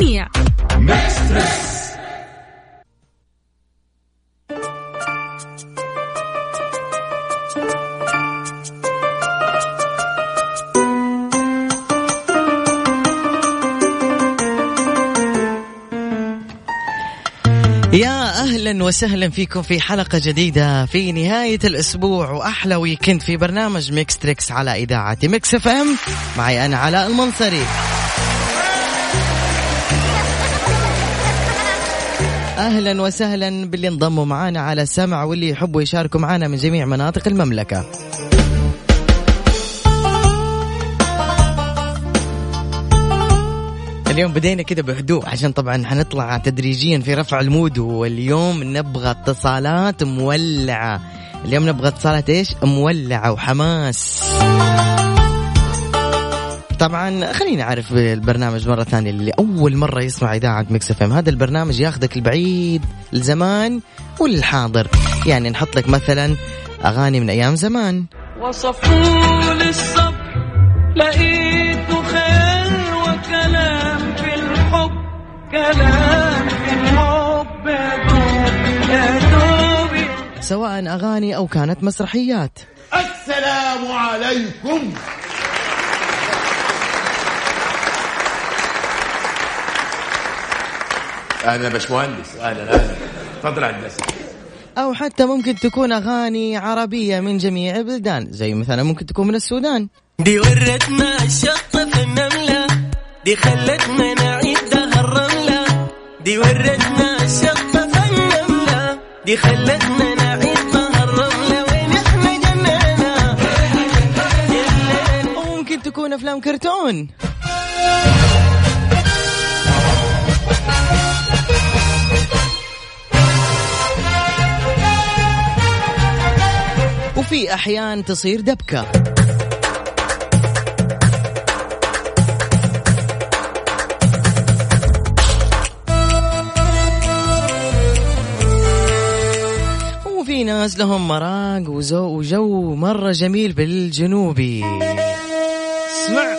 تريكس يا أهلا وسهلا فيكم في حلقة جديدة في نهاية الأسبوع وأحلى weekend في برنامج Mix Trix على إذاعة Mix FM معي أنا علاء المنصري. أهلا وسهلا باللي انضموا معنا على السمع واللي يحبوا يشاركوا معنا من جميع مناطق المملكة. اليوم بدينا كذا بهدوء عشان طبعا حنطلع تدريجيا في رفع المود واليوم نبغى اتصالات مولعة. اليوم نبغى اتصالات إيش؟ مولعة وحماس. طبعا خليني أعرف البرنامج مرة ثانية اللي أول مرة يسمع إذاعة Mix FM. هذا البرنامج ياخذك البعيد الزمان وللحاضر. يعني نحط لك مثلا أغاني من أيام زمان. وصفوا للصبر لقيته خير وكلام كلام الحب سواء أغاني أو كانت مسرحيات. السلام عليكم. أهلا باشمهندس. أهلا أهلا. تفضل هندسه أو حتى ممكن تكون أغاني عربية من جميع البلدان زي مثلا ممكن تكون من السودان. دي ورتنا الشط في النملة دي خلتنا نعيد دي ورتنا الشطة النملة دي خلتنا نعيد الرملة. وين إحنا جنينا؟ وممكن تكون أفلام كرتون. وفي أحيان تصير دبكة. في ناس لهم مراق وجو مرة جميل بالجنوبي. اسمع.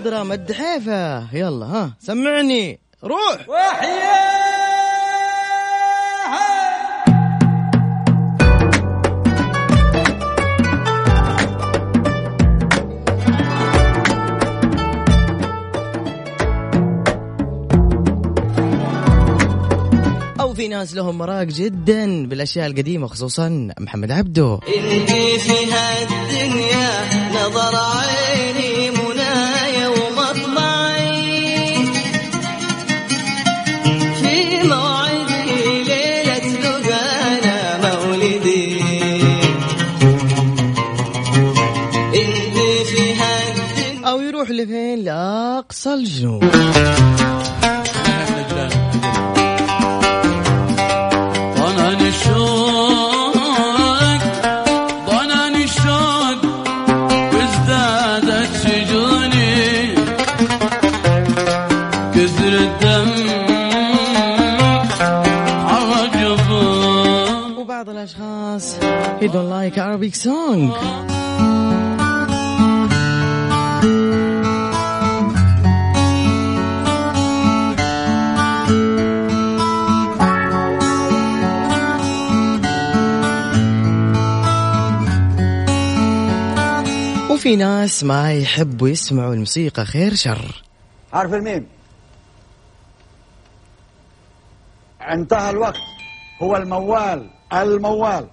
حضرة الدحيفة يلا ها سمعني. روح. وحياة. في ناس لهم مراق جدا بالأشياء القديمة خصوصا محمد عبده. انتي في هالدنيا لاقصى الجنوب don't like Arabic song. وفي ناس ما يحبوا يسمعوا الموسيقى خير شر. حرف الميم؟ انتهى الوقت. هو الموال الموال.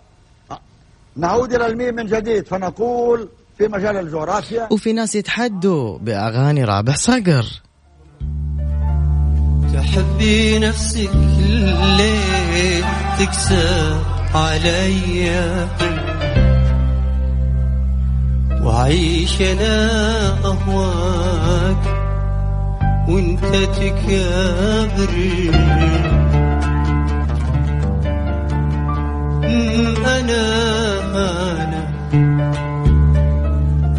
نعود إلى الميم من جديد فنقول في مجال الجغرافيا. وفي ناس يتحدوا بأغاني رابح صقر. تحبي نفسك ليه تكسر عليا؟ أعيش أنا أهواك وإنت تكابر أمم، أنا أنا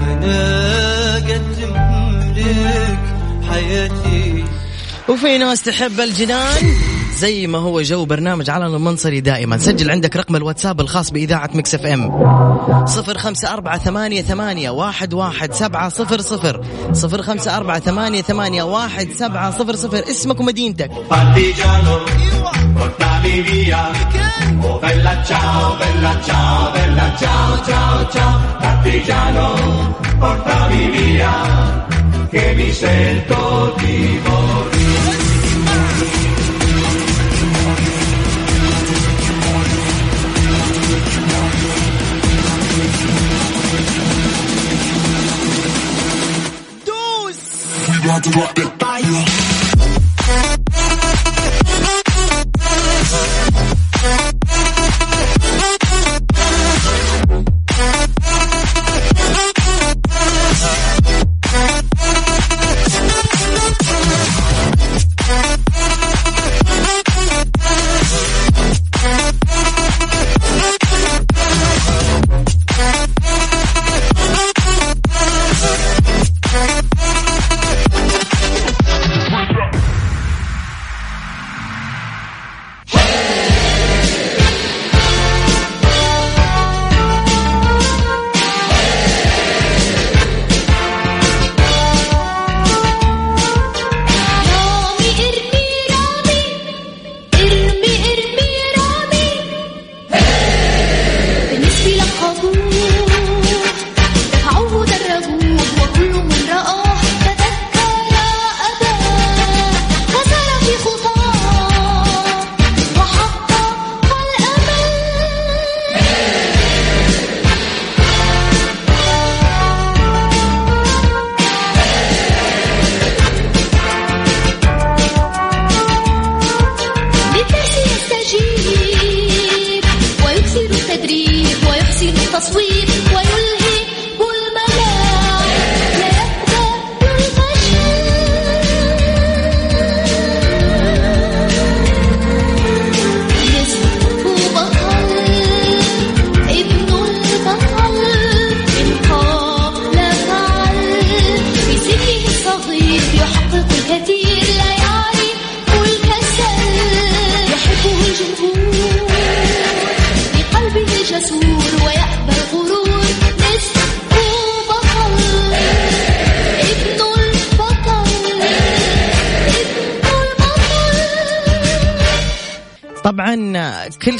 أنا قد لك حياتي. وفي ناس تحب الجنان. زي ما هو جو برنامج على المنصري دائما. سجل عندك رقم الواتساب الخاص بإذاعة Mix FM. صفر خمسة أربعة ثمانية, ثمانية واحد, واحد سبعة صفر صفر. صفر خمسة أربعة ثمانية, ثمانية واحد سبعة صفر صفر. اسمك ومدينتك. portami che mi sento di morire. to rock the fire.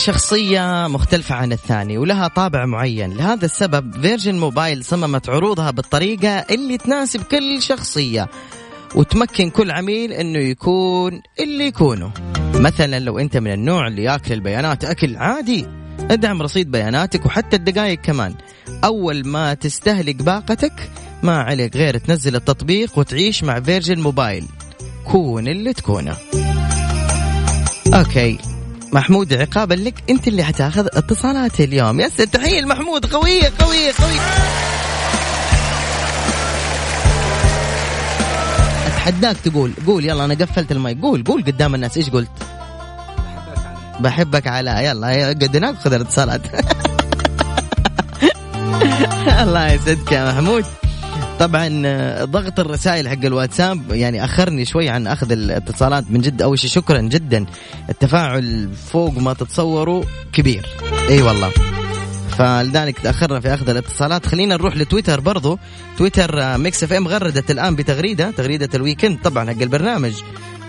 شخصية مختلفة عن الثاني ولها طابع معين. لهذا السبب Virgin Mobile صممت عروضها بالطريقة اللي تناسب كل شخصية وتمكن كل عميل إنه يكون اللي يكونه. مثلا لو أنت من النوع اللي ياكل البيانات أكل عادي ادعم رصيد بياناتك وحتى الدقائق كمان. أول ما تستهلك باقتك ما عليك غير تنزل التطبيق وتعيش مع Virgin Mobile كون اللي تكونه. أوكي. محمود عقابا لك. أنت اللي حتاخذ اتصالات اليوم. يا سيد تحية محمود قويه قويه قويه أتحداك تقول قول يلا أنا قفلت المايك. قول قول قدام الناس. إيش قلت؟ بحبك على يلا قدناك خذ الاتصالات. الله يسعدك يا محمود. طبعا ضغط الرسائل حق الواتساب يعني أخرني شوي عن أخذ الاتصالات من جد. أول شيء شكرا جدا. التفاعل فوق ما تتصوروا كبير. إي والله. فلذلك تأخرنا في أخذ الاتصالات. خلينا نروح لتويتر برضو. تويتر آه، Mix FM غردت الآن بتغريدة. تغريدة ال weekend طبعا حق البرنامج.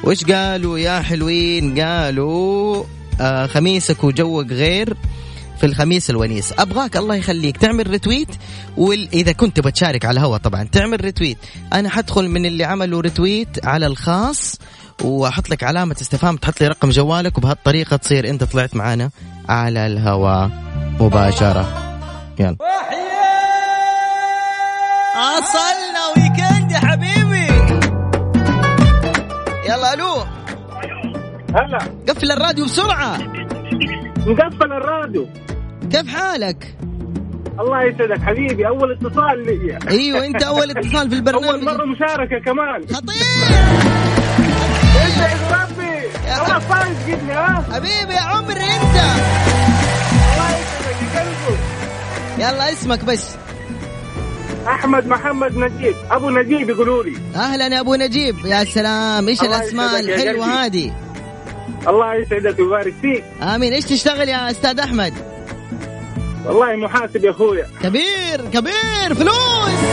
وش قالوا يا حلوين؟ قالوا آه خميسك وجوك غير. في الخميس الونيس. أبغاك الله يخليك تعمل retweet واذا كنت بتشارك على الهواء طبعا تعمل retweet أنا حدخل من اللي عملوا retweet على الخاص وأحط لك علامة استفهام تحط لي رقم جوالك وبهالطريقة تصير أنت طلعت معانا على الهواء مباشرة. يلا. وصلنا ويكند يا حبيبي. يلا ألو. هلا. قفل الراديو بسرعة. مقفل الراديو. كيف حالك؟ الله يسعدك حبيبي أول اتصال لي. أيوه أنت أول اتصال في أول البرنامج مرة مشاركة كمان. خطير. إنت يا ربي. خلاص فايز قدني ها؟ حبيبي يا عمري أنت. الله يسعدك يا قلبي. يلا اسمك بس. أحمد محمد نجيب. أبو نجيب يقولوا لي. أهلا يا أبو نجيب. يا سلام إيش الأسماء الحلوة. هذه؟ الله يسعدك ويبارك فيك. آمين. إيش تشتغل يا أستاذ أحمد؟ والله محاسب يا أخويا. كبير كبير. فلوس.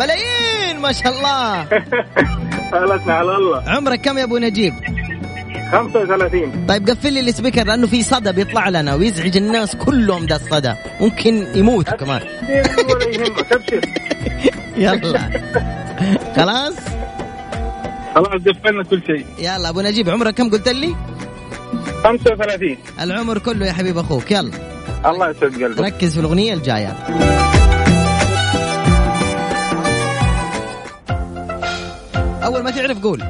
ملايين ما شاء الله. خلصنا على الله. عمرك كم يا أبو نجيب؟ 35 طيب قفل لي السبيكر لأنه في صدى بيطلع لنا ويزعج الناس كلهم ده الصدى. ممكن يموتوا كمان. يلا. خلاص؟ خلاص دفنا كل شيء. يلا أبو نجيب عمرك كم قلت لي؟ 35 العمر كله يا حبيب أخوك يلا. الله يسعد قلبك. ركز في الأغنية الجاية. أول ما تعرف قول.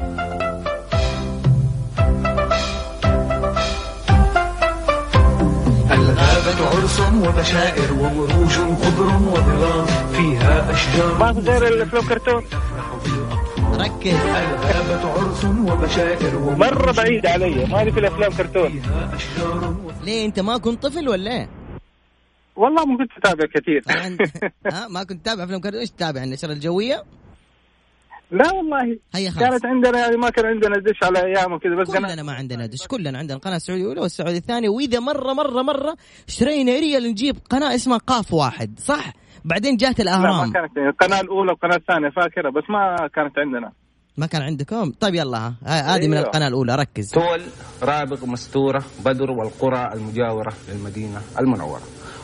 الغابة عرس وبشائر ومروج خضر وظلام فيها أشجار. ما في غير الافلام كرتون ركز الغابة عرس وبشائر مرة بعيد علي. ما في الأفلام كرتون. ليه أنت ما كنت طفل ولا إيه؟ والله ما كنت أتابع كثير. ها؟ ما كنت تتابع أفلام كرتون؟ إيش تتابع؟ النشرة الجوية؟ لا والله. خلاص. كانت عندنا يعني ما كان عندنا دش على أيام وكذا بس كلنا ما عندنا دش. كلنا عندنا القناة السعودية الاولى والسعوديه الثانية وإذا مرة مرة مرة اشترينا ريال نجيب قناة اسمها قاف واحد صح؟ بعدين جات لا ما الاهرام كانت القناة الأولى والقناه الثانية فاكرة بس ما كانت عندنا. ما كان عندكم؟ طيب يلا ها. ها- هذه من أيوة. القناة الأولى ركز. تول رابغ مستورة بدر والقرى المجاورة للمدينة المنورة.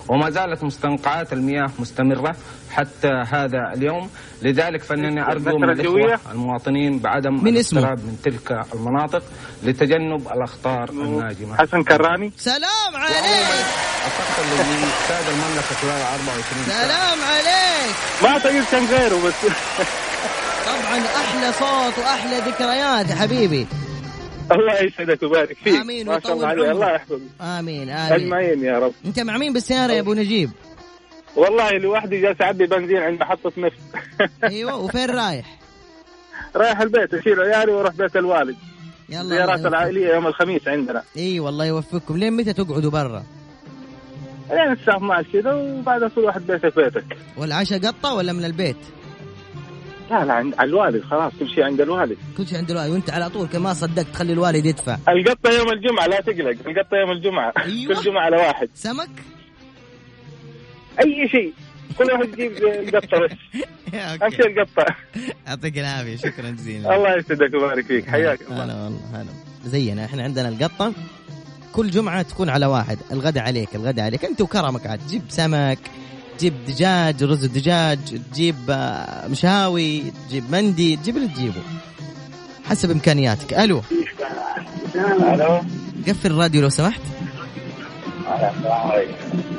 وما زالت مستنقعات المياه مستمرة حتى هذا اليوم. لذلك فإنني أرجو من؟ الإخوة المواطنين بعدم من اسمه؟ الاقتراب من تلك المناطق لتجنب الأخطار الناجمة. حسن كراني. سلام عليك. أفضل لسادة المملكة خلال 24 ساعة. سلام عليك. ما تقدر كان غيره بس. طبعا أحلى صوت وأحلى ذكريات يا حبيبي. الله يسعدك ويبارك فيك. آمين ما شاء الله عليه عمرك. الله يحفظك. آمين آمين. أجمعين يا رب. أنت مع مين بالسيارة يا أبو نجيب؟ والله لوحدي جالس أعبي بنزين عند محطة نفط أيوه وفين رايح؟ رايح البيت أشيل عيالي وأروح بيت الوالد. يلا زيارات. العائلية يوم الخميس عندنا. أي والله يوفقكم. لين متى تقعدوا برا؟ يعني الساعة 12 كذا وبعدها كل واحد بيته في بيتك. والعشاء قطة ولا من البيت؟ لا لا عند على الوالد خلاص كل شيء عند الوالد. كل شيء عند الوالد وانت على طول كما صدقت تخلي الوالد يدفع. القطة يوم الجمعة لا تقلق القطة يوم الجمعة. أيوة. كل جمعة على واحد. سمك؟ أي شيء. كل واحد يجيب القطه بس. أمشي القطة. يعطيك العافية شكرا جزيلا. الله يسعدك ويبارك فيك. حياك الله. هلا والله هلا. زينا إحنا عندنا القطة. كل جمعة تكون على واحد. الغداء عليك الغداء عليك. أنت وكرمك عاد. تجيب سمك. تجيب دجاج رز دجاج تجيب آه، مشاوي تجيب مندي تجيب اللي تجيبه. حسب إمكانياتك. ألو. ألو. قفل الراديو لو سمحت.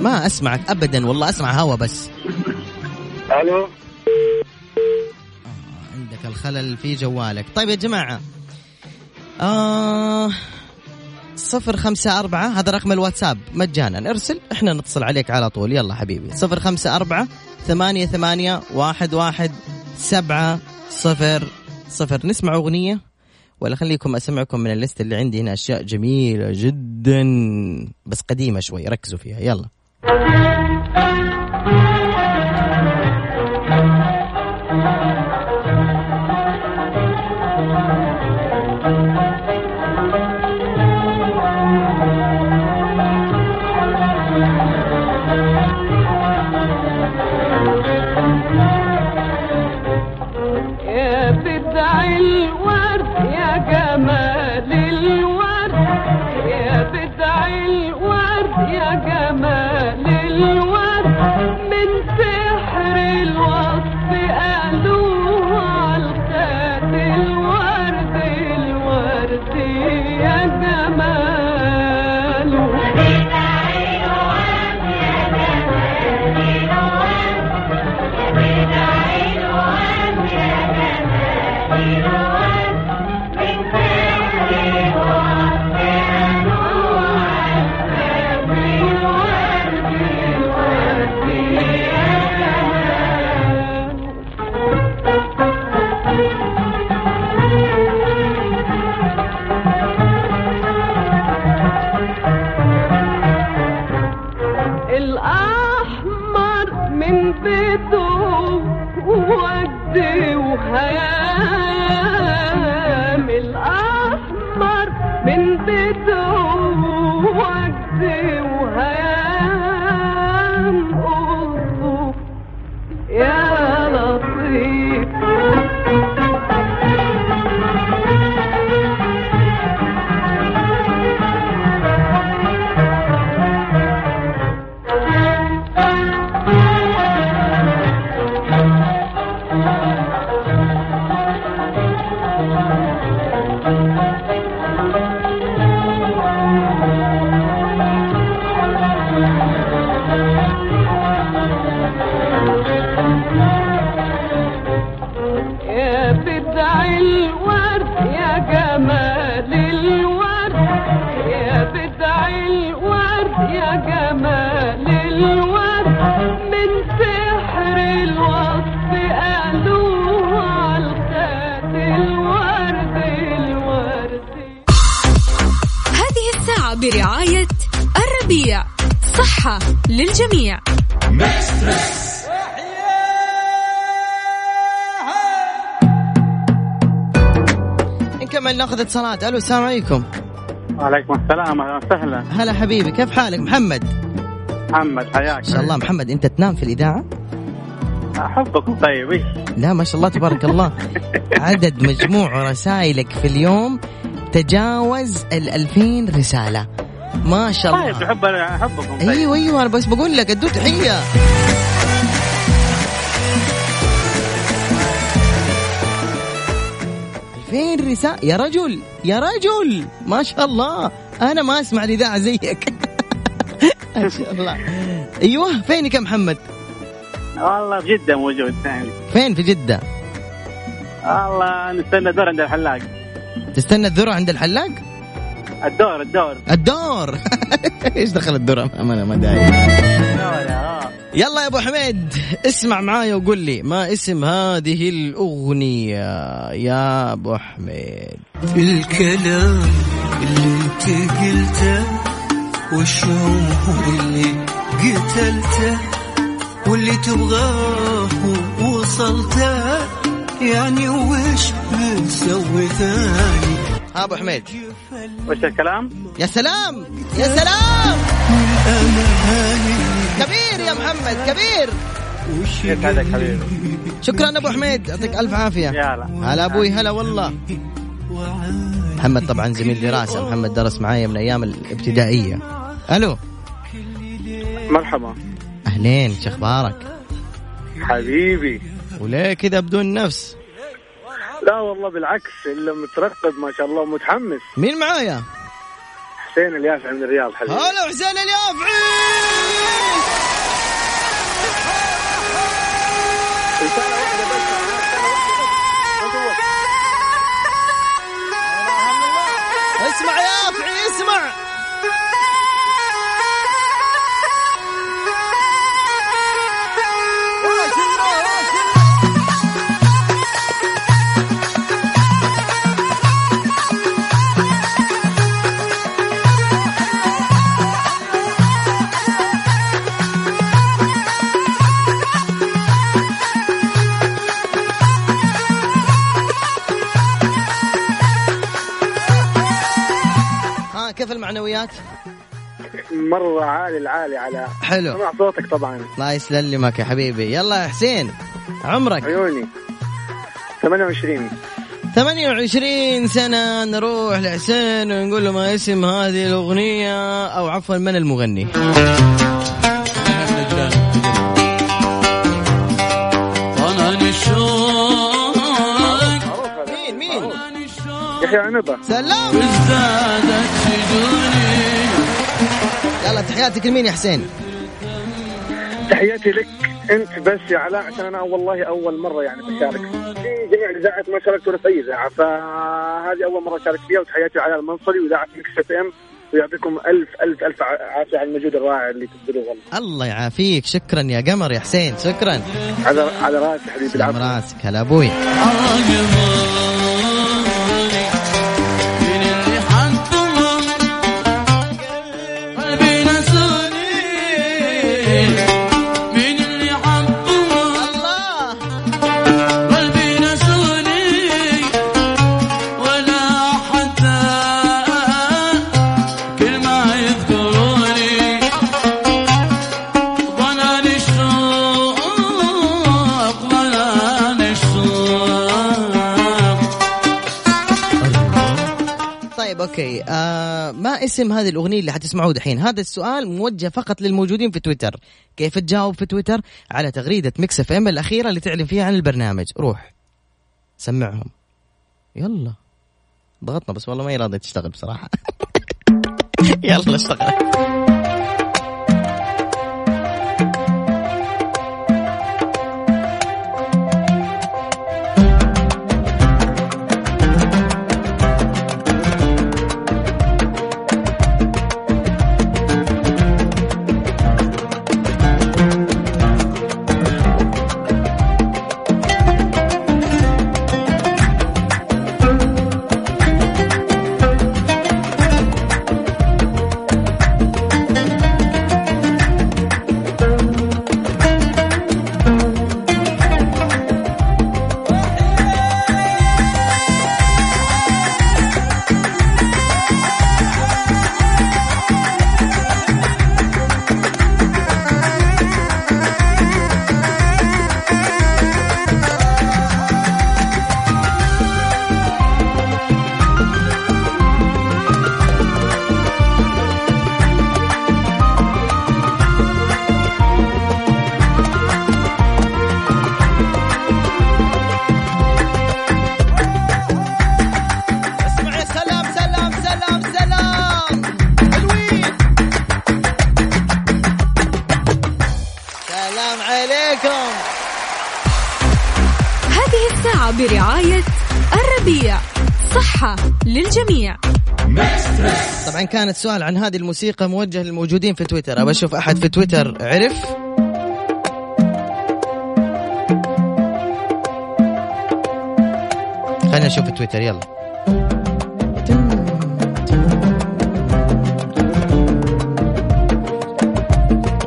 ما أسمعك ابدا والله أسمع هوا بس. ألو. عندك الخلل في جوالك. طيب يا جماعة. آه صفر خمسة أربعة هذا رقم الواتساب. مجانا. ارسل إحنا نتصل عليك على طول. يلا حبيبي. صفر خمسة أربعة ثمانية ثمانية واحد واحد سبعة صفر صفر. نسمع أغنية ولا خليكم أسمعكم من الليست اللي عندي. هنا أشياء جميلة جدا. بس قديمة شوي ركزوا فيها. يلا. يا جمال اتصالات ألو السلام عليكم. وعليكم السلام أهلا وسهلا. هلا حبيبي كيف حالك؟ محمد. محمد حياك. ما شاء الله. محمد أنت تنام في الإذاعة؟ احبكم طيب إيش لا ما شاء الله تبارك الله. عدد مجموع رسائلك في اليوم تجاوز ال 2000 رسالة. ما شاء الله. طيب احب احبكم طيب. أيوه أيوه أنا بس بقول لك ادوا تحية. ألفين رسالة يا رجل يا رجل! ما شاء الله! أنا ما أسمع الإذاعة زيك. ما شاء الله. أيوه فينك يا محمد؟ والله في جدة موجود ثاني. فين في جدة؟ والله نستنى دور عند الحلاق. تستنى الذرة عند الحلاق؟ الدور الدور. الدور! إيش دخل الذرة أنا؟ ما آه. يلا يا أبو حميد اسمع معايا وقول لي ما اسم هذه الأغنية يا أبو حميد؟ الكلام اللي انت قلته والشوق اللي قتلته واللي تبغاه وصلته يعني وش بتسوي ثاني؟ ها أبو حميد. وش الكلام؟ يا سلام يا سلام! الأماني كبير يا محمد كبير. كيف حالك حبيبي؟ شكرا أبو حميد يعطيك ألف عافية. يلا هلا أبوي هلا والله. محمد طبعا زميل دراسة محمد درس معايا من أيام الابتدائية. ألو. مرحبا. أهلين شو أخبارك؟ حبيبي. وليه كذا بدون نفس؟ لا والله بالعكس إلا مترقب ما شاء الله ومتحمس. مين معايا؟ حسين اليافعي من الرياض حبيبي. هلا حسين اليافعي رسالة واحدة بس اسمع يا افعي اسمع! المعنويات؟ مرة عالي العالي على حلو. سمع صوتك طبعا. الله يسلمك يا حبيبي. يلا يا حسين عمرك؟ عيوني. 28 28 سنة نروح لحسين ونقول له ما اسم هذه الأغنية أو عفوا من المغني. مين مين؟ يحيى عنبة سلام. يلا تحياتك لمين يا حسين؟ تحياتي لك أنت بس يا علاء عشان أنا والله أول مرة يعني بشارك. في جميع الاذاعات ما شاركت ولا في أي إذاعة فهذه أول مرة أشارك فيها وتحياتي علاء المنصري وإذاعة Mix FM ويعطيكم ألف ألف ألف عافية على المجهود الرائع اللي تبذلوه. والله الله يعافيك. شكرا يا قمر يا حسين شكرا. على على راسي حبيبي العفو راسك هلا أبوي. اسم هذه الأغنية اللي حتسمعوه دحين. هذا السؤال موجه فقط للموجودين في تويتر. كيف تجاوب في تويتر؟ على تغريدة Mix FM الأخيرة اللي تعلن فيها عن البرنامج. روح. سمعهم. يلا. ضغطنا بس والله ما هي راضية تشتغل بصراحة. يلا اشتغل. للجميع طبعا كان السؤال عن هذه الموسيقى موجه للموجودين في تويتر. أبى أشوف أحد في تويتر عرف. خلينا نشوف تويتر يلا.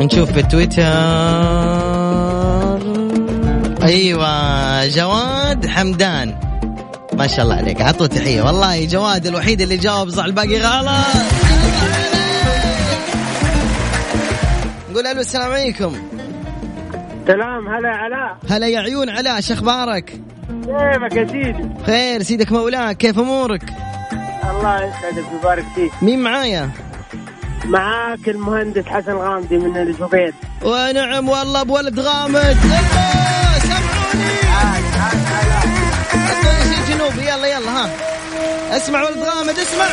نشوف في تويتر. أيوه جواد حمدان. ما شاء الله عليك. عطوا تحية. والله جواد الوحيد اللي جاوب صح الباقي غلط. نقول ألو السلام عليكم. سلام هلا علاء هلا يا عيون علاء شو أخبارك كيفك يا سيدي؟ خير سيدك مولاك. كيف أمورك؟ الله يسعدك ويبارك فيك. مين معايا؟ معاك المهندس حسن غامدي من الجبيل ونعم والله بولد غامد. أعطوني شيء جنوبي يلا يلا ها. اسمع ولد غامد اسمع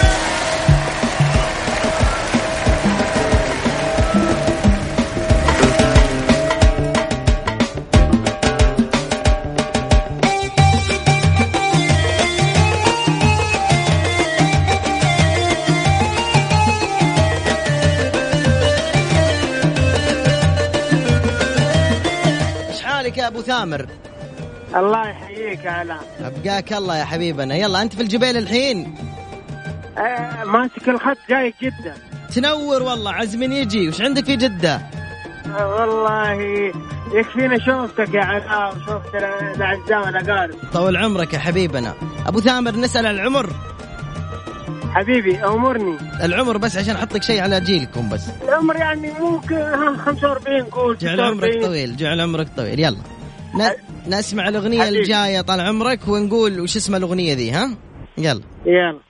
أبو ثامر؟ الله يحييك يا علاء أبقاك الله يا حبيبنا. يلا أنت في الجبيل الحين؟ آه ماسك الخط جاي جدا تنور والله عزم يجي. وش عندك في جدة؟ آه والله يكفينا شوفتك يا علاء وشوفت الأعزاء والاقارب طول عمرك يا حبيبنا. أبو ثامر نسأل عن العمر. حبيبي أمرني. العمر بس عشان أحط لك شيء على جيلكم بس. العمر يعني ممكن ها 45 قول جعل عمرك 46. طويل جعل عمرك طويل. يلا. نسمع الأغنية. الجاية طال عمرك ونقول وش اسم الأغنية ذي ها؟ يلا. يلا.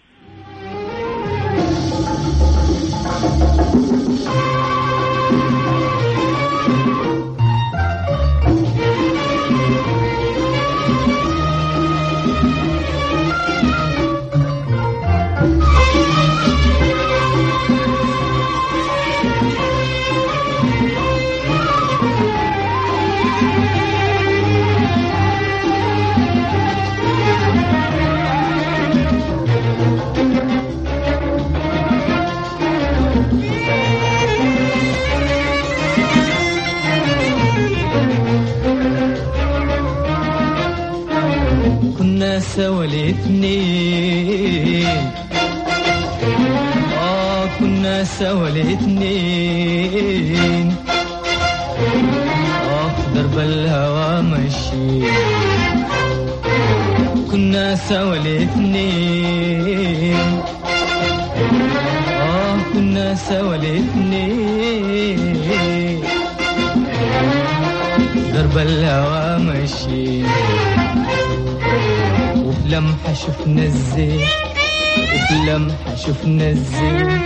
شفنا الزين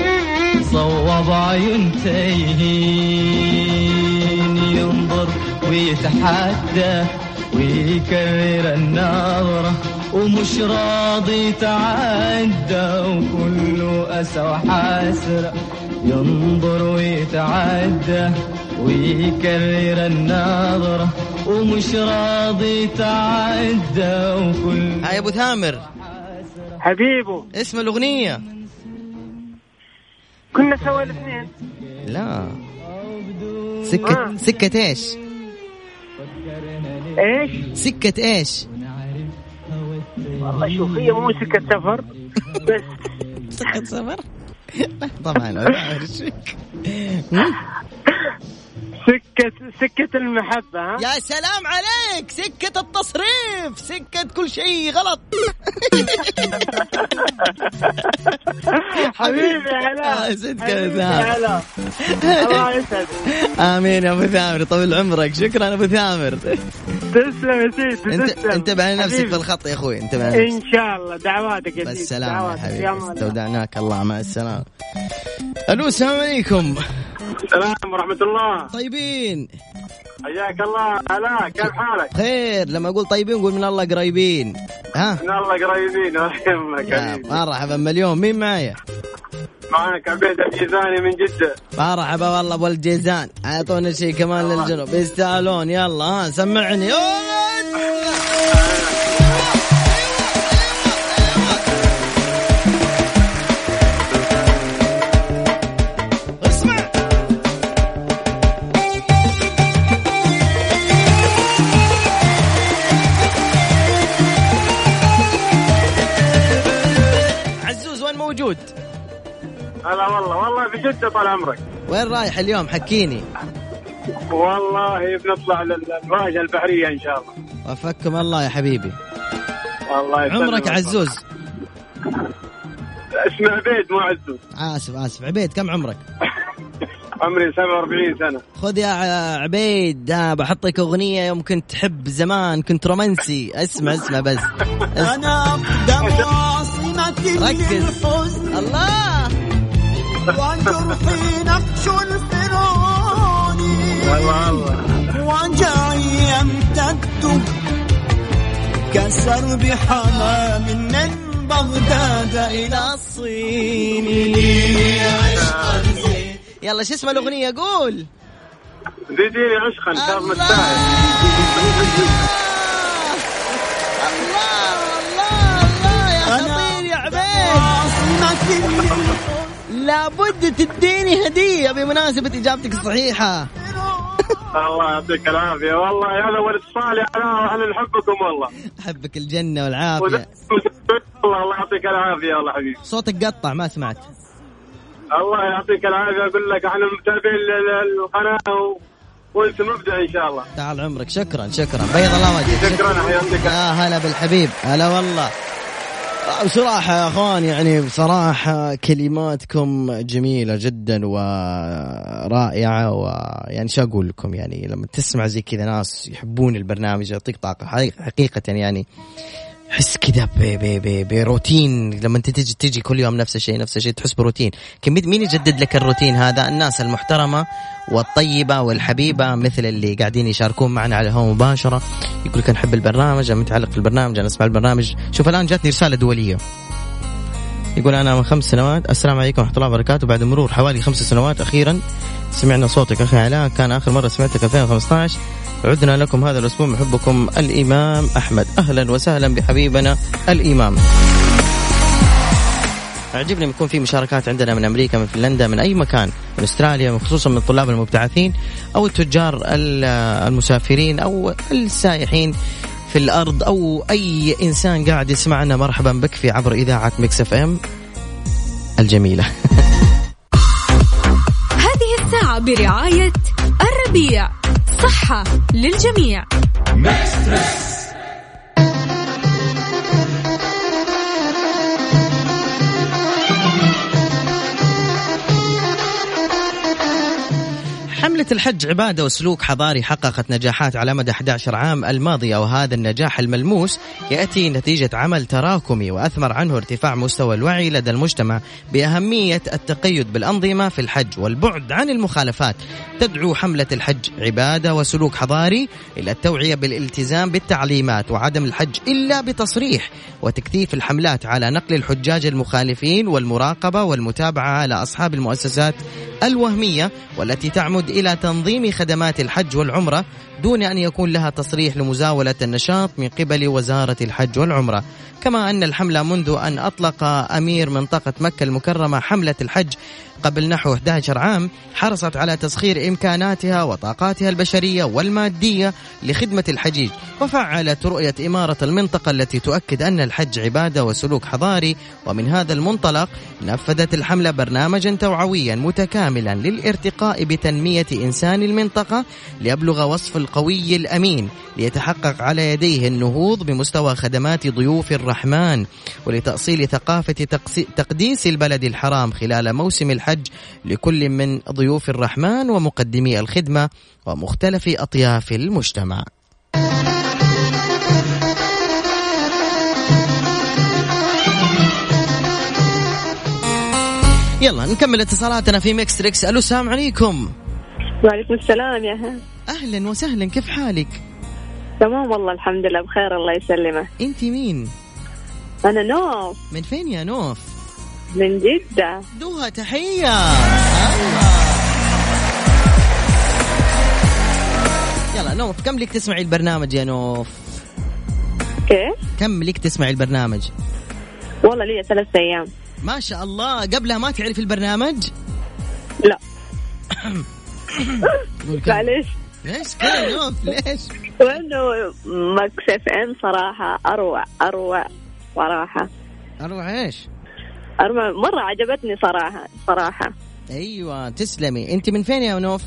صوب عيون تايهين ينظر ويتحدى ويكرر النظرة ومش راضي يتعدى وكله أسى وحسرة. ينظر ويتعدى ويكرر النظرة ومش راضي يتعدى وكل هاي أبو ثامر. حبيبه اسم الأغنية. كنا سوا الاثنين لا سكة آه. سكة إيش؟ إيش؟ سكة إيش؟ والله شوف هي مو سكة سفر بس سكة سفر؟ طبعا سكة سكة المحبة ها؟ يا سلام عليك! سكة التصريف! سكة كل شيء غلط! حبيبي آه، صدق. هلا. الله يسعدك. آمين يا أبو ثامر. طول عمرك. شكرا أبو ثامر. تسلم يا سيدي انت تسلم. انتبه على نفسك. في الخط يا أخوي انتبه على نفسك. إن شاء الله. دعواتك يا سيدي بالسلامة يا. حبيبي. استودعناك. الله مع السلامة. ألو السلام عليكم. السلام ورحمة الله. طيبين. حياك الله. هلا كيف حالك؟ خير لما أقول طيبين قول من الله قريبين. ها؟ من الله قريبين. ولا يهمك. مرحبا مليون مين معايا؟ معك عبيد الجيزاني من جدة. مرحبا والله أبو الجيزان. أعطونا شيء كمان للجنوب. يستاهلون يلا ها سمعني. موجود؟ هلا والله والله في جدة طال عمرك. وين رايح اليوم؟ حكيني. والله بنطلع للواجهة البحرية إن شاء الله. وفكم الله يا حبيبي. الله يسلمك. عمرك عزوز؟ اسمه عبيد مو عزوز. آسف آسف. عبيد كم عمرك؟ عمري 47 سنة. خذ يا عبيد ها بحطك أغنية يوم كنت تحب زمان كنت رومانسي. اسمع اسمع بس. أنا أقدم عاصمة ركز. الله. وجرحي نقش الفرعوني والله والله وجعي يمتد كسرب حمام من بغداد إلى الصين يلا شو اسم الأغنية؟ قول. زيديني عشقا شاف مستاهل لابد تديني هدية بمناسبة إجابتك الصحيحة. الله يعطيك العافية. والله هذا هو الاتصال يا هلا واهلا نحبكم والله. أحبك الجنة والعافية. والله الله يعطيك العافية والله حبيبي. صوتك قطع ما سمعت. الله يعطيك العافية أقول لك إحنا متابعين القناة. وأنت مبدع إن شاء الله. تعال عمرك. شكرا شكرا. بيض الله وجهك. شكرا حياتك يا هلا بالحبيب. هلا والله. بصراحة يا أخوان يعني بصراحة كلماتكم جميلة جدا ورائعة ويعني شو أقول لكم يعني لما تسمع زي كذا ناس يحبون البرنامج يعطيك طاقة حقيقة- يعني حس كذا بروتين. لما انت تجي تجي كل يوم نفس الشيء نفس الشيء تحس بروتين. مين يجدد لك الروتين هذا؟ الناس المحترمة والطيبة والحبيبة مثل اللي قاعدين يشاركون معنا على الهواء مباشرة. يقول لك نحب البرنامج أنا متعلق في البرنامج أنا أسمع البرنامج. شوف الآن جاتني رسالة دولية. يقول أنا من خمس سنوات. السلام عليكم ورحمة الله وبركاته. بعد مرور حوالي خمس سنوات أخيرا سمعنا صوتك أخي علاء. كان آخر مرة سمعتك 2015 عدنا لكم هذا الأسبوع محبكم الإمام أحمد. أهلا وسهلا بحبيبنا الإمام. عجبني يكون في مشاركات عندنا من أمريكا من فنلندا من أي مكان من أستراليا خصوصا من الطلاب المبتعثين أو التجار ال- المسافرين أو السائحين. في الأرض أو أي إنسان قاعد يسمعنا مرحبا بك في عبر إذاعة Mix FM الجميلة. هذه الساعة برعاية الربيع صحة للجميع. حملة الحج عبادة وسلوك حضاري حققت نجاحات على مدى 11 عام الماضية وهذا النجاح الملموس يأتي نتيجة عمل تراكمي وأثمر عنه ارتفاع مستوى الوعي لدى المجتمع بأهمية التقيد بالأنظمة في الحج والبعد عن المخالفات. تدعو حملة الحج عبادة وسلوك حضاري إلى التوعية بالالتزام بالتعليمات وعدم الحج إلا بتصريح وتكثيف الحملات على نقل الحجاج المخالفين والمراقبة والمتابعة على أصحاب المؤسسات الوهمية والتي تعمد إلى تنظيم خدمات الحج والعمرة دون أن يكون لها تصريح لمزاولة النشاط من قبل وزارة الحج والعمرة. كما أن الحملة منذ أن أطلق أمير منطقة مكة المكرمة حملة الحج قبل نحو 11 عام حرصت على تسخير إمكاناتها وطاقاتها البشرية والمادية لخدمة الحجيج. وفعلت رؤية إمارة المنطقة التي تؤكد أن الحج عبادة وسلوك حضاري. ومن هذا المنطلق نفذت الحملة برنامجا توعويا متكاملا للارتقاء بتنمية إنسان المنطقة ليبلغ وصف القوي الأمين ليتحقق على يديه النهوض بمستوى خدمات ضيوف الرحمن ولتأصيل ثقافة تقديس البلد الحرام خلال موسم الحج لكل من ضيوف الرحمن ومقدمي الخدمة ومختلف أطياف المجتمع. يلا نكمل اتصالاتنا في Mix Trix. ألو السلام عليكم. وعليكم السلام يا هلا. أهلا وسهلا كيف حالك؟ تمام والله الحمد لله بخير الله يسلمك أنت مين؟ أنا نوف. من فين يا نوف؟ من جدة. دوها تحية. يلا نوف كم لك تسمعي البرنامج يا نوف؟ كيف؟ كم لك تسمعي البرنامج؟ والله لي ثلاث أيام. ما شاء الله. قبلها ما تعرف البرنامج؟ لا. معلش ليش كذا نوف ليش؟ Mix FM صراحة أروع أروع صراحة. أروع إيش؟ أروع مرة عجبتني صراحة صراحة. أيوه تسلمي. أنت من فين يا نوف؟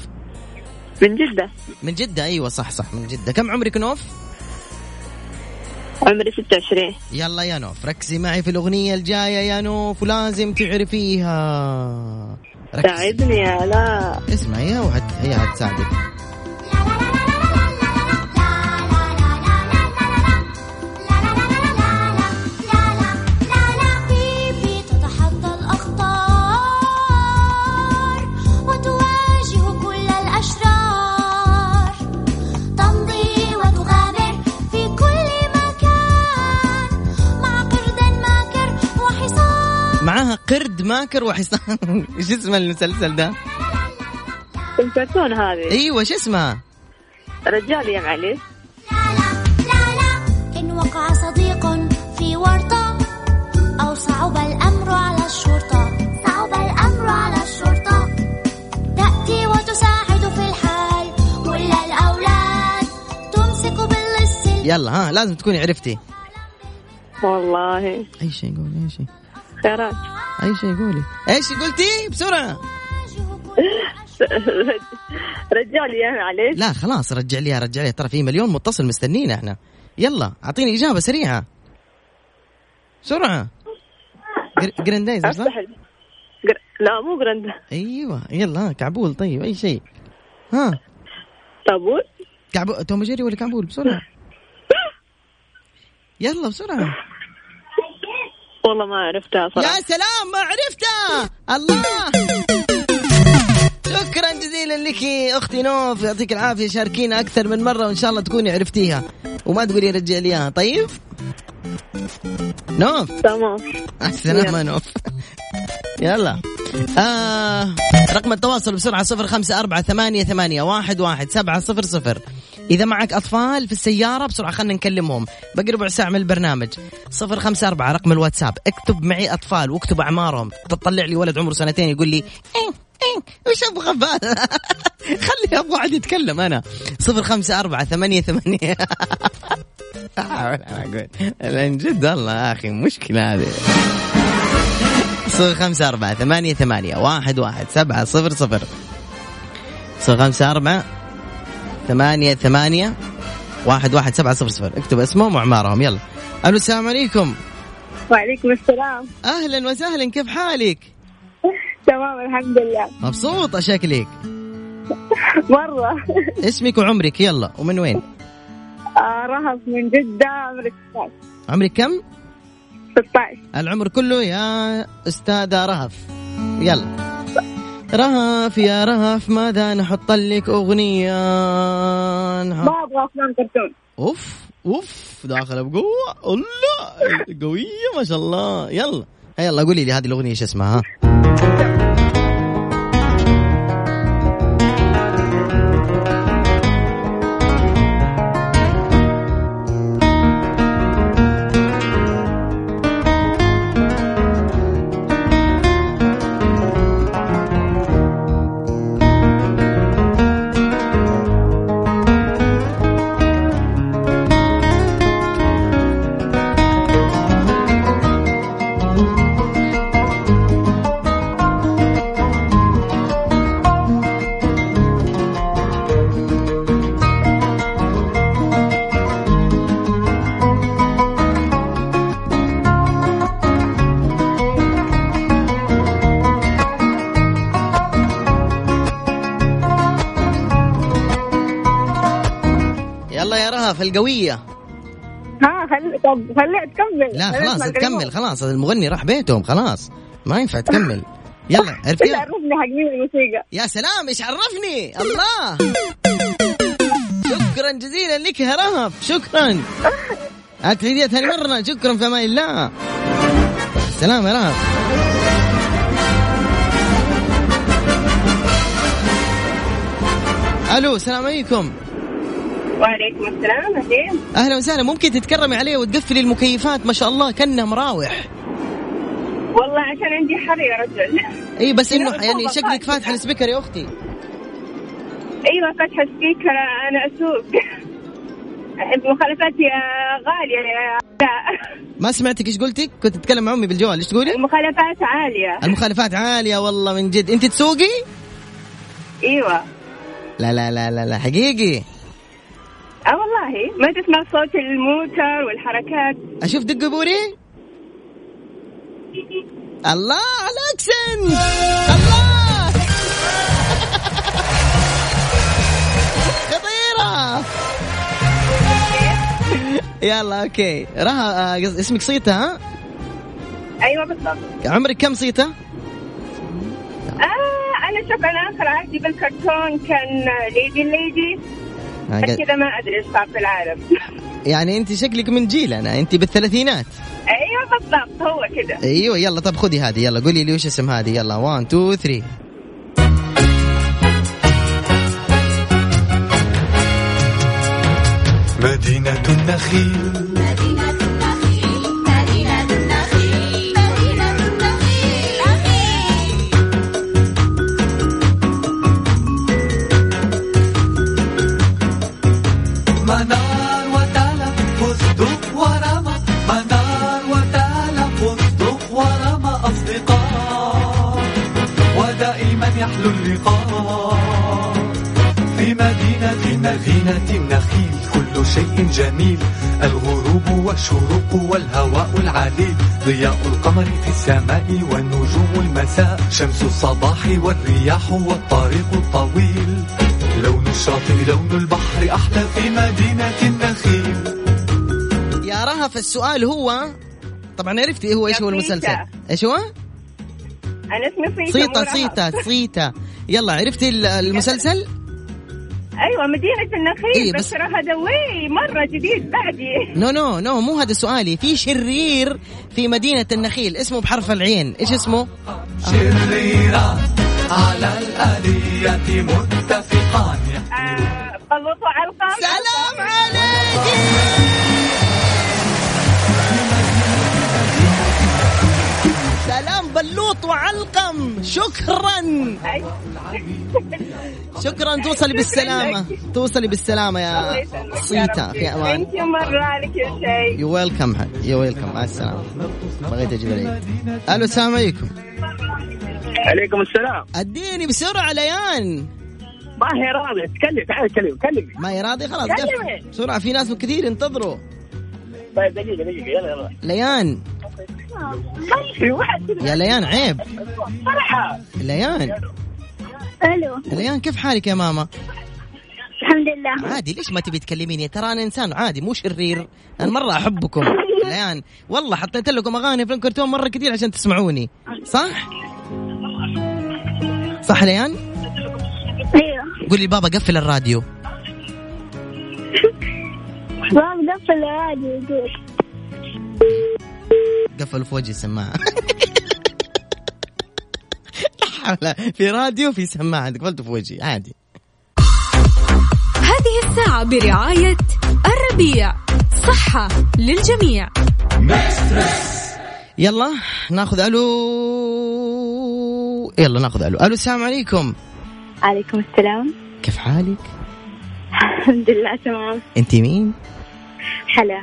من جدة. من جدة؟ أيوه صح صح من جدة. كم عمرك نوف؟ عمري 26 يلا يا نوف ركزي معي في الأغنية الجاية يا نوف ولازم تعرفيها. ركزي. ساعدني يا لا. اسمعيها وهت... هي هتساعدك معاها قرد ماكر وحصان إيش اسم المسلسل ده؟ الكرتون هذه. أيوه شو اسمه؟ رجال يا معلش إن وقع صديق في ورطة أو صعب الأمر على الشرطة صعب الأمر على الشرطة تأتي وتساعد في الحال كل الأولاد تمسك باللص يلا ها لازم تكوني عرفتي. والله. أي شيء قولي أي شيء. خيرات. أي شيء قولي إيش قلتي؟ بسرعة. رجال يا معلش. لا خلاص رجع ليها رجع ليها ترى في مليون متصل مستنينا إحنا. يلا أعطيني إجابة سريعة. بسرعة. جر- جراندايزر صح؟ لا مو جراند أيوه يلا كعبول طيب أي شيء. ها. طابور كعبول توم جيري ولا كعبول؟ بسرعة. يلا بسرعة. والله ما عرفتها صراحة. يا سلام ما عرفتها. الله. شكرا جزيلا لك أختي نوف. يعطيك العافية شاركينا أكثر من مرة وإن شاء الله تكوني عرفتيها. وما تقولي رجع لي إياها. طيب؟ نوف. تمام. السلامة نوف. يلا. آه رقم التواصل بسرعة صفر خمسة أربعة ثمانية, ثمانية واحد, واحد سبعة صفر صفر. إذا معك أطفال في السيارة بسرعة خلينا نكلمهم. باقي ربع ساعة من البرنامج. صفر خمسة أربعة رقم الواتساب. اكتب معي أطفال واكتب أعمارهم. تطلع لي ولد عمره سنتين يقول لي إيه إيه وش أبغى بعد خلي أبغى واحد يتكلم أنا. صفر خمسة أربعة ثمانية ثمانية. من جد والله يا أخي مشكلة هذه. صفر خمسة أربعة ثمانية ثمانية. واحد واحد سبعة صفر صفر. صفر خمسة أربعة ثمانية ثمانية واحد واحد سبعة صفر صفر. اكتب اسمهم وأعمارهم. يلا. ألو السلام عليكم. وعليكم السلام. أهلا وسهلا. كيف حالك؟ تمام الحمد لله. مبسوطة شكلك مرة. اسمك وعمرك. يلا. ومن وين؟ آه رهف من جدة عمري 16 عمرك كم؟ 16 العمر كله يا أستاذة رهف. يلا. رهف يا رهف ماذا نحط لك أغنية. ما أبغى أفلام كرتون. أوف أوف داخله بقوة. الله قوية ما شاء الله. يلا يلا قولي لي هذه الأغنية إيش اسمها؟ ها رهف القوية. ها خلي طب خليها تكمل. لا خلاص. تكمل خلاص المغني راح بيتهم خلاص. ما ينفع تكمل. يلا إيش عرفتيها عرفني حق مين الموسيقى. يا سلام إيش عرفني؟ الله! شكرا جزيلا لك يا رهف شكرا. هتعيديها ثاني مرة شكرا في أمان الله سلام يا رهف. ألو السلام عليكم. وعليكم السلام أهلين. أهلا وسهلا. ممكن تتكرمي علي وتقفلي المكيفات؟ ما شاء الله كانها مراوح. والله عشان عندي حر يا رجل. إي بس إنه يعني. شكلك فاتحة. ال speaker يا أختي. أيوه فتح speaker أنا أسوق. المخالفات يا غالية يا لا. ما سمعتك إيش قلتي كنت أتكلم مع أمي بالجوال إيش تقولي؟ المخالفات عالية. المخالفات عالية والله من جد. أنت تسوقي؟ أيوه. لا لا لا لا, لا حقيقي. والله ما تسمع صوت الموتر والحركات. أشوف دق بوري؟ الله على ال accent! الله! خطيرة! يلا okay. رها آه، اسمك صيتا ها؟ أيوه بالضبط. عمرك كم صيتا؟ آه أنا شوف أنا آخر عهدي بالكرتون كان ليدي ليدي كذا ما أدري إيش صار في العالم. يعني أنت شكلك من جيلنا أنت بالثلاثينات. أيوه بالضبط هو كذا أيوه يلا طب خذي هذه يلا قولي لي وش اسم هذه يلا 1 2 3 مدينة النخيل. مدينة النخيل كل شيء جميل. الغروب والشروق والهواء العليل. ضياء القمر في السماء والنجوم المساء. شمس الصباح والرياح والطريق الطويل. لون الشاطئ لون البحر أحلى في مدينة النخيل. يا رهف السؤال هو طبعا عرفتي هو إيش هو المسلسل؟ صيتا. إيش هو؟ أنا اسمي صيتا رهف. صيتا صيتا يلا عرفتي ال- المسلسل؟ أيوه مدينة النخيل إيه، بس بس- ترى هذا وي مرة جديد بعدي. no no no مو هذا سؤالي. في شرير في مدينة النخيل اسمه بحرف العين. إيش اسمه؟ شريران على الآلية متفقان. آه بلوط وعلقم سلام عليك سلام بلوط وعلقم. شكرا. شكرا توصلي بالسلامة. توصلي بالسلامة يا صيتا في مرة شيء you welcome you welcome مع السلامة. بغيت أجيب العيد ألو السلام عليكم. عليكم السلام. أديني بسرعة ليان. ما هي راضية. تكلم تعال تكلم كلمي ما هي راضي خلاص كلمي. بسرعة في ناس كثير ينتظروا. طيب دقيقة دقيقة. يلا يلا. ليان. يا ليان عيب. فرحة. ليان. ألو. ريان كيف حالك يا ماما؟ الحمد لله. عادي ليش ما تبي تكلميني؟ ترى أنا إنسان عادي مو شرير. أنا مرة أحبكم. ريان والله حطيت لكم أغاني في الكرتون مرة كثير عشان تسمعوني. صح؟ صح ريان؟ أيوه. قولي بابا قفل الراديو. بابا قفل الراديو يقول قفل في وجهي السماعة. لا في راديو في سماعه قفلته في وجهي عادي. هذه الساعة برعاية الربيع. صحة للجميع. يلا ناخذ ألو. يلا ناخذ ألو. ألو السلام عليكم. عليكم السلام. كيف حالك؟ الحمد لله تمام. أنت مين؟ حلا.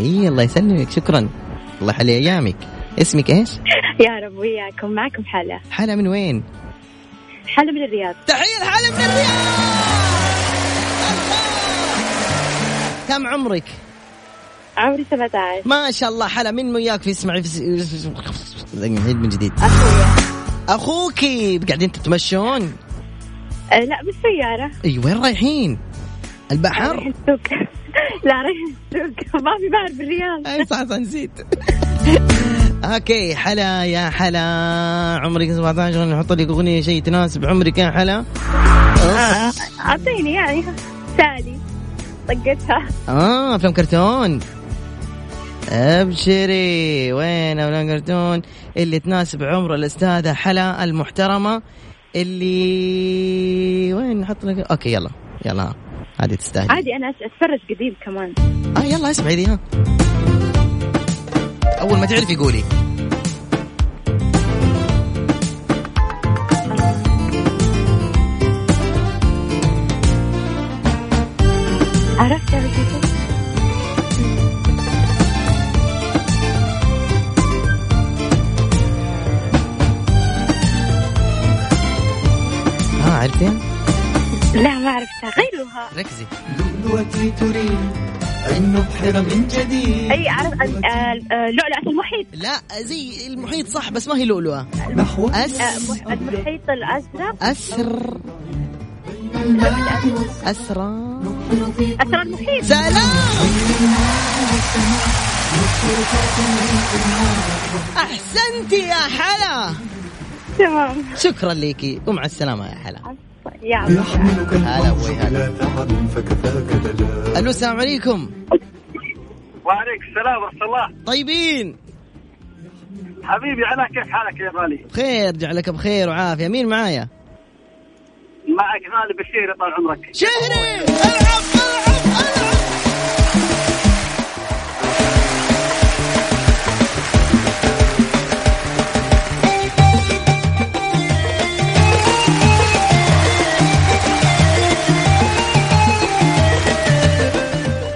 إي الله يسلمك شكرا. الله يحلي أيامك. اسمك إيش؟ يا رب وياكم معكم حلا. حلا من وين؟ حلا من الرياض. تحية حلا من الرياض! كم عمرك؟ عمري 17 ما شاء الله حلا من وياك في اسمعي في نعيد من جديد. اخوكي قاعدين تتمشون؟ أه لا بالسيارة. إي وين رايحين؟ البحر؟ رايح السوق. لا رايح السوق. ما في بحر بالرياض أي صح صح نسيت. أوكي حلا يا حلا. عمرك 17 نحط لك أغنية شيء تناسب عمرك يا حلا. أعطيني يعني. سالي. طقتها. آه أفلام كرتون. أبشري. وين أفلام كرتون؟ اللي تناسب عمر الأستاذة حلا المحترمة. اللي وين نحط لك؟ أوكي يلا يلا. هذه تستاهل عادي أنا أتفرج قديم كمان. آه يلا اسمعي ها. أول ما تعرفي قولي عرفت يا بسيطة ها عرفتي لا ما عرفتها. غيروها ركزي. دلوقتي تريد أن نبحر من جديد. عرف آه، آه، لؤلؤة المحيط. لا زي المحيط صح بس ما هي لؤلؤة. أس آه، مح- المحيط الأزرق. أسر. أسرى أسرار المحيط. سلام! أحسنتي يا حلا. تمام. شكرا ليكي. ومع السلامة يا حلا. يا هلا أبوي هلا. ألو السلام عليكم. وعليك السلام ورحمة الله. طيبين. حبيبي علاء كيف حالك يا غالي؟ بخير جعلك بخير وعافية. مين معايا؟ معك غالي بشير طال عمرك. شهري! العب العب العب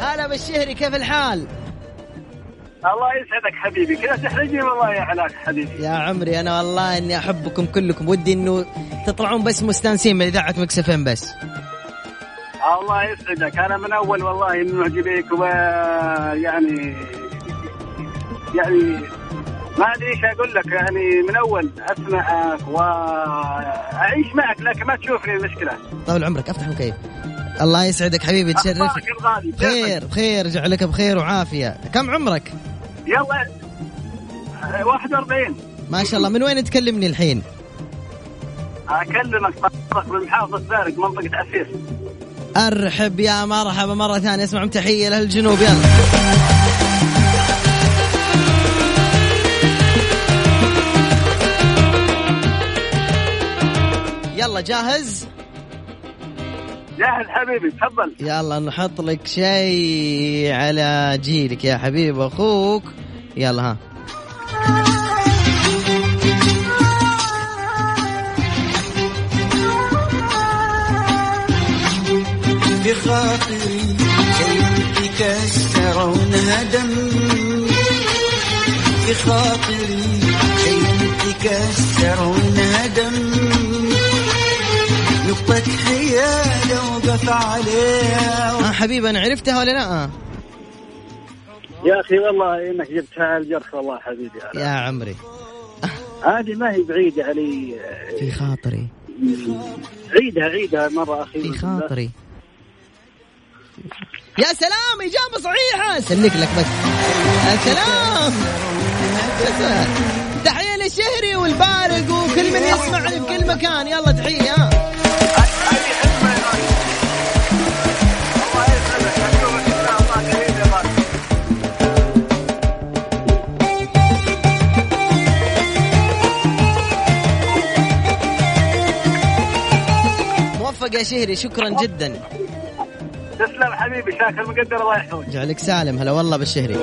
هلا بالشهري كيف الحال؟ الله يسعدك حبيبي. كذا تحرجني والله يا علاء حبيبي. يا عمري أنا والله إني أحبكم كلكم. ودي إنه تطلعون بس مستانسين من إذاعة مكسفين بس. الله يسعدك. أنا من أول والله من معجبيك ويعني يعني ما أدري إيش أقول لك. يعني من أول أسمعك واعيش معك لكن ما تشوفني المشكلة. طول عمرك افتح المكيف الله يسعدك حبيبي تشرف. أخبارك الغالي بخير بخير جعلك بخير وعافية. كم عمرك؟ يلا. 41 ما شاء الله من وين تكلمني الحين؟ أكلمك من محافظه زارق منطقة عسير أرحب يا مرحبا مرة ثانية اسمع تحية لاهل الجنوب يلا. يلا جاهز؟ جاهز حبيبي تفضل. يلا نحط لك شيء على جيلك يا حبيب أخوك. يلا ها. بخاطري شيء كسر ونهدم بخاطري شيء كسر ونهدم نقطة حيادة وقف عليها ها حبيبي أنا عرفتها ولا لا؟ يا أخي والله إنك جبتها على الجرح والله حبيبي. يا عمري. هذه ما هي بعيدة علي في خاطري. عيدها عيدها مرة أخيرة في خاطري. يا سلام إجابة صحيحة. سلك لك بس. يا سلام. يا سلام. تحية للشهري والبارق وكل من يسمعني في كل مكان. يلا تحية. يا شهري شكرا جدا. تسلم حبيبي شاكر مقدر الله يحفظك. جعلك سالم هلا والله بالشهري.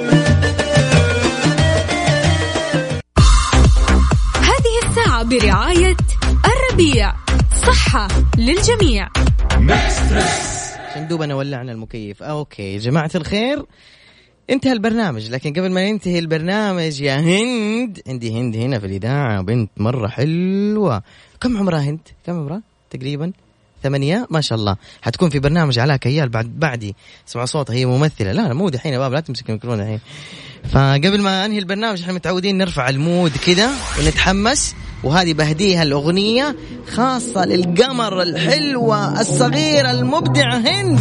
هذه الساعة برعاية الربيع صحة للجميع. عشان دوبنا ولعنا المكيف. أوكي يا جماعة الخير انتهى البرنامج لكن قبل ما ينتهي البرنامج يا هند عندي هند هنا في الإذاعة بنت مرة حلوة. كم عمرها هند؟ كم عمرها؟ تقريبا؟ ثمانية ما شاء الله. حتكون في برنامج علاء كيال بعد بعدي. اسمع صوتها هي ممثلة. لا لا مو دحين يا باب لا تمسك الميكروفون الحين. فقبل ما أنهي البرنامج إحنا متعودين نرفع المود كذا ونتحمس. وهذه بهديها الأغنية خاصة للقمر الحلوة الصغيرة المبدعة هند.